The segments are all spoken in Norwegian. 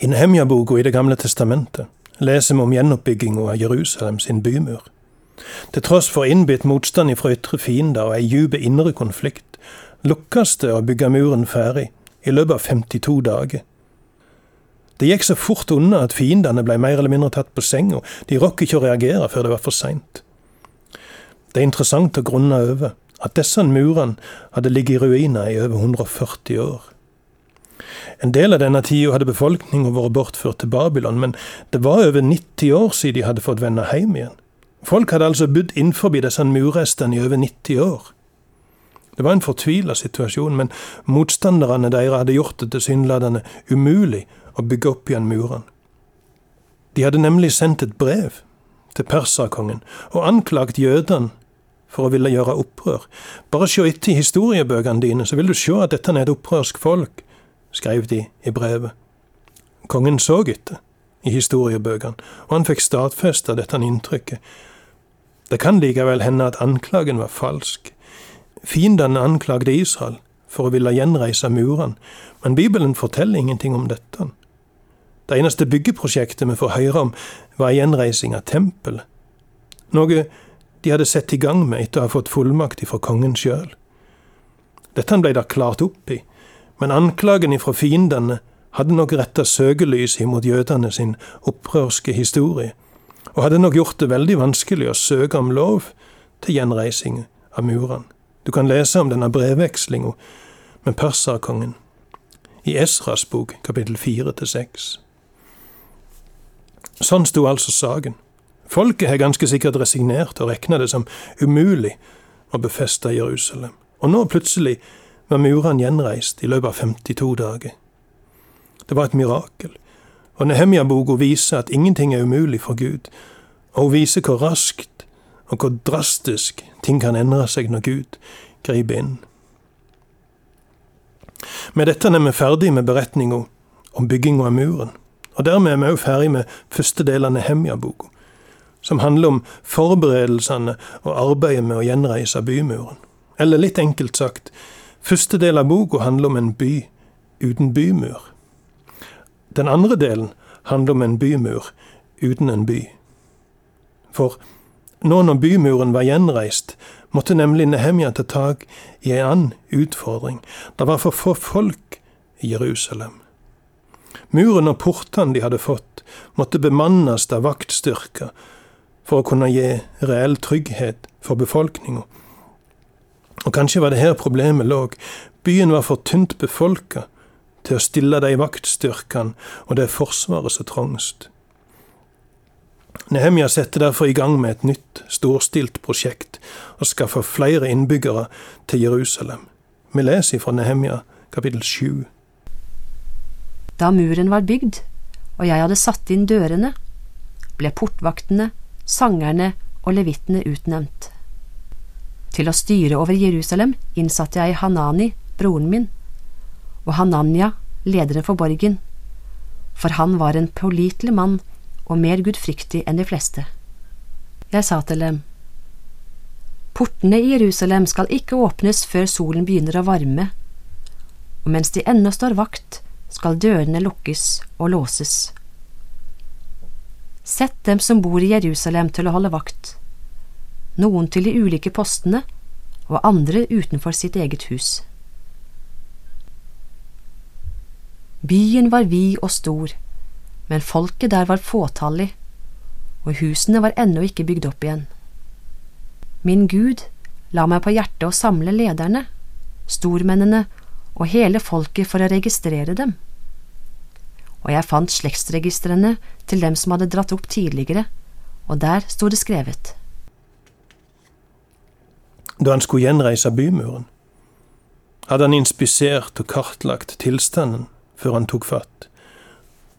I Nehemja-boka i Det gamle testamentet leser vi om gjenoppbygginga av Jerusalem sin bymur. Til tross for innbitt motstand fra ytre fiender og ei djup indre konflikt, lukkes det å bygge muren ferdig i løpet av 52 dager. Det gikk så fort unna at fiendene ble mer eller mindre tatt på senga, de rakk ikke å reagere før det var for seint. Det er interessant å grunne over at disse murene hadde ligget i ruiner i over 140 år. En del av denne tida hadde befolkninga vært bortført til Babylon, men det var over 90 år siden de hadde fått vende hjem igjen. Folk hadde altså bodd innenfor disse murrestene i over 90 år. Det var en fortvila situasjon, men motstanderne deres hadde gjort det tilsynelatende umulig å bygge opp igjen murene. De hadde nemlig sendt et brev til perserkongen og anklagt jødene for å ville gjøre opprør. Bare se etter historiebøkene dine, så vil du se at dette er et opprørsk folk, skrev de i brevet. Kongen så etter i historiebøkene, og han fikk stadfesta dette inntrykket det kan likevel hende at anklagen var falsk. Fiendene anklagde Israel for å ville gjenreise murene, men Bibelen forteller ingenting om dette. Det eneste byggeprosjektet vi får høre om, var gjenreising av tempelet. Noe de hadde sett i gang med etter å ha fått fullmakt fra kongen sjøl. Dette ble det klart opp i, men anklagen ifra fiendene hadde nok retta søkelyset imot jødene sin opprørske historie og hadde nok gjort det veldig vanskelig å søke om lov til gjenreising av murene. Du kan lese om denne brevvekslinga med perserkongen i Esras bok, kapittel fire til seks. Sånn sto altså saken. Folket har ganske sikkert resignert og regna det som umulig å befeste Jerusalem. Og nå plutselig var murene gjenreist i løpet av 52 dager. Det var et mirakel. Og Nehemja-boka viser at ingenting er umulig for Gud, og hun viser hvor raskt og hvor drastisk ting kan endre seg når Gud griper inn. Med dette er vi ferdig med beretninga om bygginga av muren, og dermed er vi òg ferdig med første del av Nehemja-boka, som handler om forberedelsene og arbeidet med å gjenreise bymuren. Eller litt enkelt sagt, første del av boka handler om en by uten bymur. Den andre delen handler om en bymur uten en by. For nå når bymuren var gjenreist, måtte nemlig Nehemja ta tak i en annen utfordring. Det var for få folk i Jerusalem. Muren og portene de hadde fått, måtte bemannes av vaktstyrker for å kunne gi reell trygghet for befolkninga. Og kanskje var det her problemet lå. Byen var for tynt befolka til å stille de vaktstyrkene og det forsvaret som trangst. Nehemja setter derfor i gang med et nytt, storstilt prosjekt og skaffer flere innbyggere til Jerusalem. Vi leser fra Nehemja kapittel 7. Da muren var bygd, og jeg hadde satt inn dørene, ble portvaktene, sangerne og levittene utnevnt. Til å styre over Jerusalem innsatte jeg Hanani, broren min, og Hananya, lederen for borgen, for han var en pålitelig mann og mer gudfryktig enn de fleste. Jeg sa til dem, Portene i Jerusalem skal ikke åpnes før solen begynner å varme, og mens de ennå står vakt, skal dørene lukkes og låses. Sett dem som bor i Jerusalem til å holde vakt, noen til de ulike postene og andre utenfor sitt eget hus. Byen var vid og stor, men folket der var fåtallig, og husene var ennå ikke bygd opp igjen. Min Gud la meg på hjertet å samle lederne, stormennene og hele folket for å registrere dem. Og jeg fant slektsregistrene til dem som hadde dratt opp tidligere, og der sto det skrevet. Da han skulle gjenreise bymuren, hadde han inspisert og kartlagt tilstanden før han tok fatt.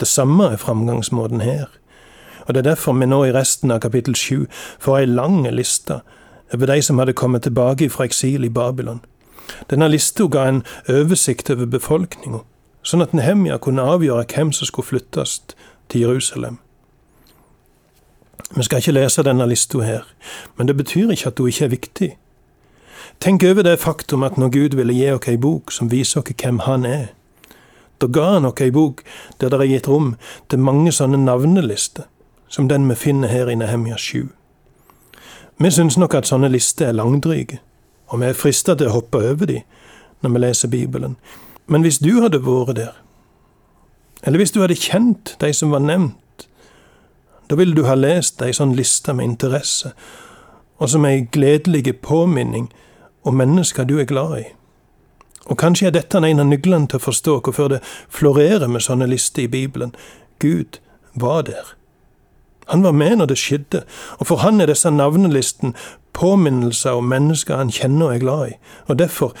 Det samme er framgangsmåten her. Og Det er derfor vi nå i resten av kapittel sju får ei lang liste over de som hadde kommet tilbake fra eksil i Babylon. Denne lista ga en oversikt over befolkninga, sånn at Nehemja kunne avgjøre hvem som skulle flyttes til Jerusalem. Vi skal ikke lese denne lista her, men det betyr ikke at hun ikke er viktig. Tenk over det faktum at når Gud ville gi oss ei bok som viser oss hvem Han er, Da ga han oss ei bok der det er gitt rom til mange sånne navnelister, som den vi finner her i Nehemia 7. Vi syns nok at sånne lister er langdryge, og vi er frista til å hoppe over de når vi leser Bibelen. Men hvis du hadde vært der, eller hvis du hadde kjent de som var nevnt, da ville du ha lest ei sånn liste med interesse, og som ei gledelig påminning om mennesker du er glad i. Og kanskje er dette en av nøklene til å forstå hvorfor det florerer med sånne lister i Bibelen. Gud var der. Han var med når det skjedde, og for han er disse navnelisten påminnelser om mennesker han kjenner og er glad i. Og derfor,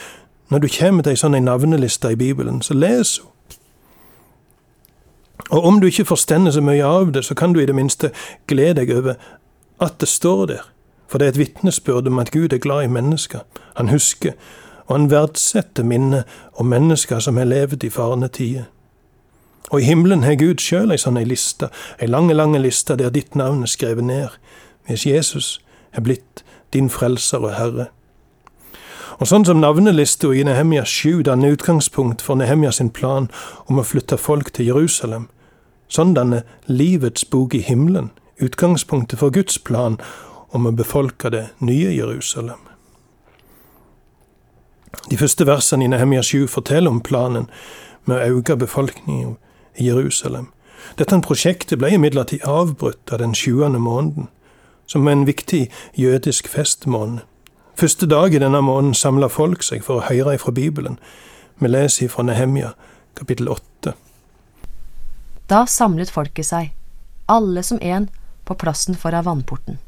når du kommer til ei sånn navneliste i Bibelen, så les henne. Og om du ikke forstender så mye av det, så kan du i det minste glede deg over at det står der. For det er et vitnesbyrd om at Gud er glad i mennesker. Han husker, og han verdsetter minnet om mennesker som har levd i farne tider. Og i himmelen har Gud sjøl ei sånn ei liste, ei lange, lange liste der ditt navn er skrevet ned, hvis Jesus er blitt din frelser og herre. Og sånn som navnelista i Nehemia 7 danner utgangspunkt for Nehemia sin plan om å flytte folk til Jerusalem, sånn danner livets bok i himmelen utgangspunktet for Guds plan om å befolke det nye Jerusalem. De første versene i Nehemia 7 forteller om planen med å øke befolkningen i Jerusalem. Dette prosjektet ble imidlertid avbrutt av den sjuende måneden, som er en viktig jødisk festmåned. Første dag i denne måneden samla folk seg for å høre ifra Bibelen. Vi leser ifra Nehemia, kapittel 8. Da samlet folket seg, alle som en, på plassen foran vannporten.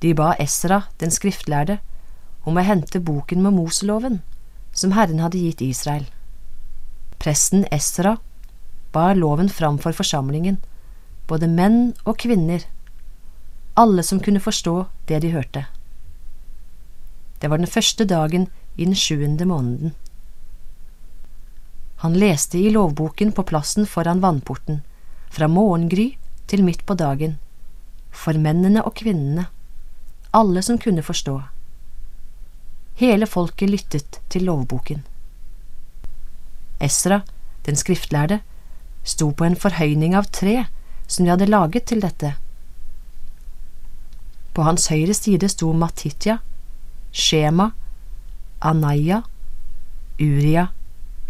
De ba Esra, den skriftlærde, om å hente boken med Moseloven, som Herren hadde gitt Israel. Presten Esra bar loven fram for forsamlingen, både menn og kvinner, alle som kunne forstå det de hørte. Det var den første dagen i den sjuende måneden. Han leste i lovboken på plassen foran vannporten, fra morgengry til midt på dagen, for mennene og kvinnene alle som kunne forstå. Hele folket lyttet til lovboken. Esra, den skriftlærde, sto på en forhøyning av tre som de hadde laget til dette. På hans høyre side sto Matitya, Shema, Anaya, Uria,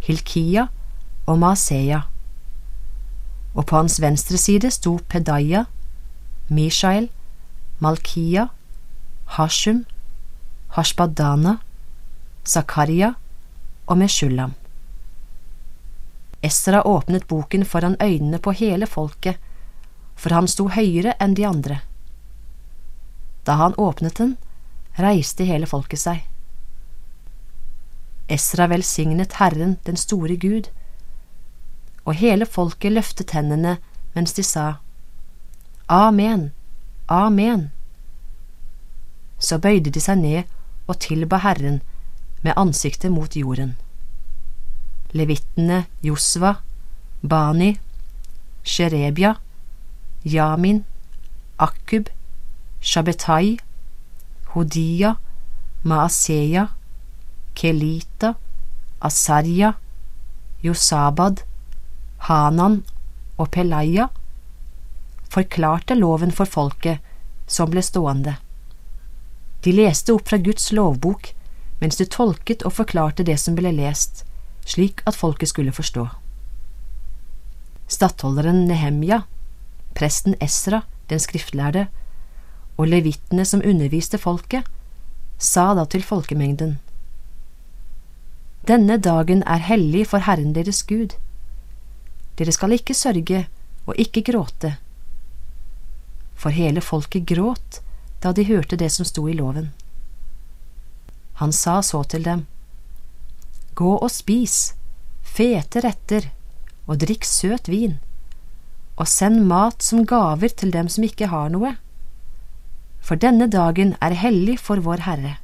Hilkia og Maaseya, og på hans venstre side sto Pedaya, Mishael, Malkia Hashum, Hashbadana, Zakaria og Meshulam. Esra åpnet boken foran øynene på hele folket, for han sto høyere enn de andre. Da han åpnet den, reiste hele folket seg. Esra velsignet Herren, den store Gud, og hele folket løftet hendene mens de sa Amen, Amen så bøyde de seg ned og tilba Herren med ansiktet mot jorden. Levittene Josva, Bani, Sherebia, Yamin, Akub, Shabetai, Hodia, Maaseya, Kelita, Asarya, Josabad, Hanan og Pelaya forklarte loven for folket som ble stående. De leste opp fra Guds lovbok mens de tolket og forklarte det som ble lest, slik at folket skulle forstå. Stattholderen Nehemja, presten Esra, den skriftlærde, og levitene som underviste folket, sa da til folkemengden. Denne dagen er hellig for Herren deres Gud. Dere skal ikke sørge og ikke gråte. For hele folket gråt da de hørte det som sto i loven. Han sa så til dem, Gå og spis, fete retter, og drikk søt vin, og send mat som gaver til dem som ikke har noe, for denne dagen er hellig for vår Herre.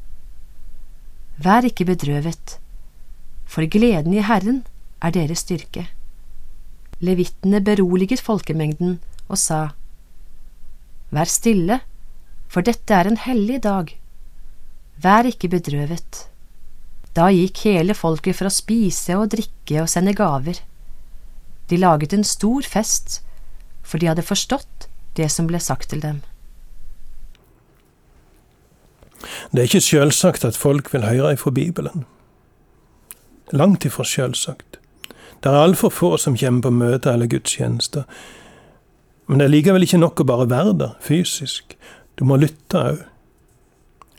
Vær ikke bedrøvet, for gleden i Herren er deres styrke. Levittene beroliget folkemengden og sa, Vær stille, for dette er en hellig dag. Vær ikke bedrøvet. Da gikk hele folket for å spise og drikke og sende gaver. De laget en stor fest, for de hadde forstått det som ble sagt til dem. Det er ikke sjølsagt at folk vil høre ifra Bibelen. Langt ifra sjølsagt. Det er altfor få som kommer på møter eller gudstjenester. Men det er likevel ikke nok å bare være der fysisk. Du må lytte òg.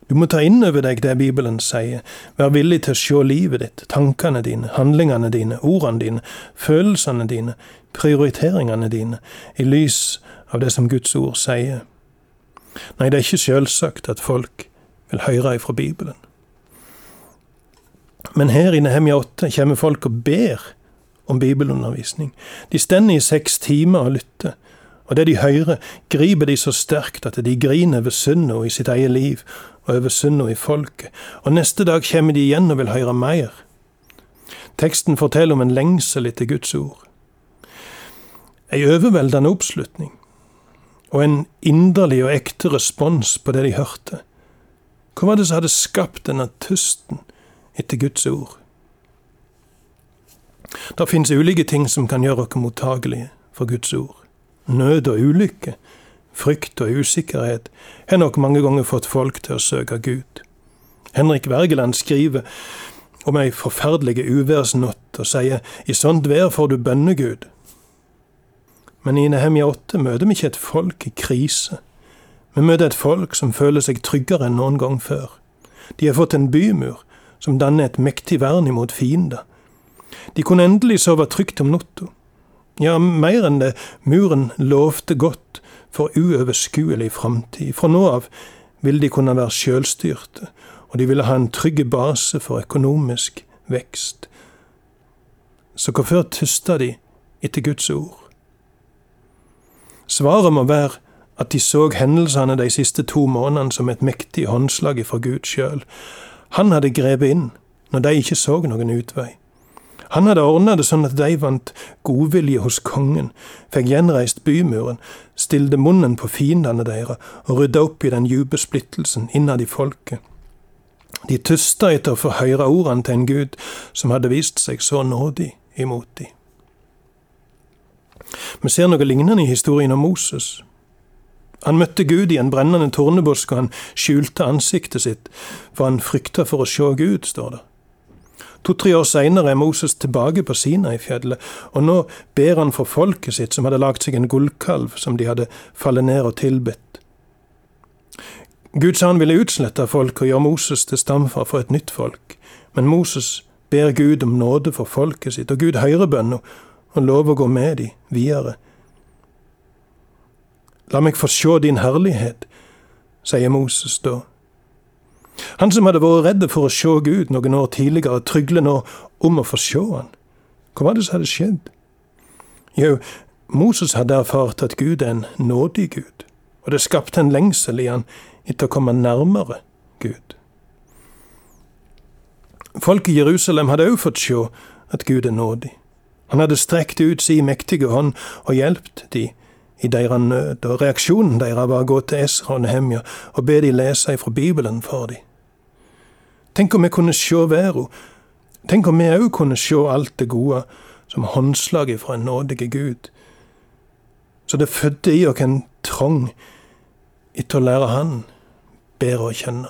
Du må ta inn over deg det Bibelen sier, være villig til å se livet ditt, tankene dine, handlingene dine, ordene dine, følelsene dine, prioriteringene dine, i lys av det som Guds ord sier. Nei, det er ikke sjølsagt at folk vil høre ifra Bibelen. Men her i Nehemia 8 kommer folk og ber om bibelundervisning. De stender i seks timer og lytter. Og det de hører, griper de så sterkt at de griner over synda i sitt eget liv og over synda i folket. Og neste dag kommer de igjen og vil høre mer. Teksten forteller om en lengsel etter Guds ord. Ei overveldende oppslutning, og en inderlig og ekte respons på det de hørte. Hva var det som hadde skapt denne tusten etter Guds ord? Det finnes ulike ting som kan gjøre oss mottagelige for Guds ord. Nød og ulykke, frykt og usikkerhet har nok mange ganger fått folk til å søke Gud. Henrik Wergeland skriver om ei forferdelig uværsnatt og sier i sånt vær får du bønnegud. Men i Nehemia 8 møter vi ikke et folk i krise. Vi møter et folk som føler seg tryggere enn noen gang før. De har fått en bymur som danner et mektig vern imot fiender. De kunne endelig sove trygt om natta. Ja, mer enn det, muren lovte godt for uoverskuelig framtid. Fra nå av ville de kunne være sjølstyrte, og de ville ha en trygg base for økonomisk vekst. Så hvorfor tysta de etter Guds ord? Svaret må være at de så hendelsene de siste to månedene som et mektig håndslag fra Gud sjøl. Han hadde grepet inn når de ikke så noen utvei. Han hadde ordna det sånn at de vant godvilje hos kongen, fikk gjenreist bymuren, stilte munnen på fiendene deres og rydda opp i den dype splittelsen innad i folket. De tysta etter å få høre ordene til en gud som hadde vist seg så nådig imot dem. Vi ser noe lignende i historien om Moses. Han møtte Gud i en brennende tornebusk, og han skjulte ansiktet sitt, for han frykta for å se Gud, står det. To-tre år seinere er Moses tilbake på Sinai-fjellet, og nå ber han for folket sitt, som hadde lagd seg en gullkalv som de hadde fallet ned og tilbedt. Gud sa han ville utslette folk og gjøre Moses til stamfar for et nytt folk, men Moses ber Gud om nåde for folket sitt, og Gud hører bønna og lover å gå med de videre. La meg få sjå din herlighet, sier Moses da. Han som hadde vært redd for å se Gud noen år tidligere, trygler nå om å få se han. Hva var det som hadde skjedd? Jo, Moses hadde erfart at Gud er en nådig Gud, og det skapte en lengsel i han etter å komme nærmere Gud. Folk i Jerusalem hadde òg fått se at Gud er nådig. Han hadde strekt ut si mektige hånd og hjulpet de i deres nød, og reaksjonen deres var å gå til Esra og Nehemja og be de lese fra Bibelen for dem. Tenk om vi kunne se verda. Tenk om vi òg kunne se alt det gode som håndslaget fra en nådige Gud. Så det fødte i oss en trong etter å lære Han bedre å kjenne.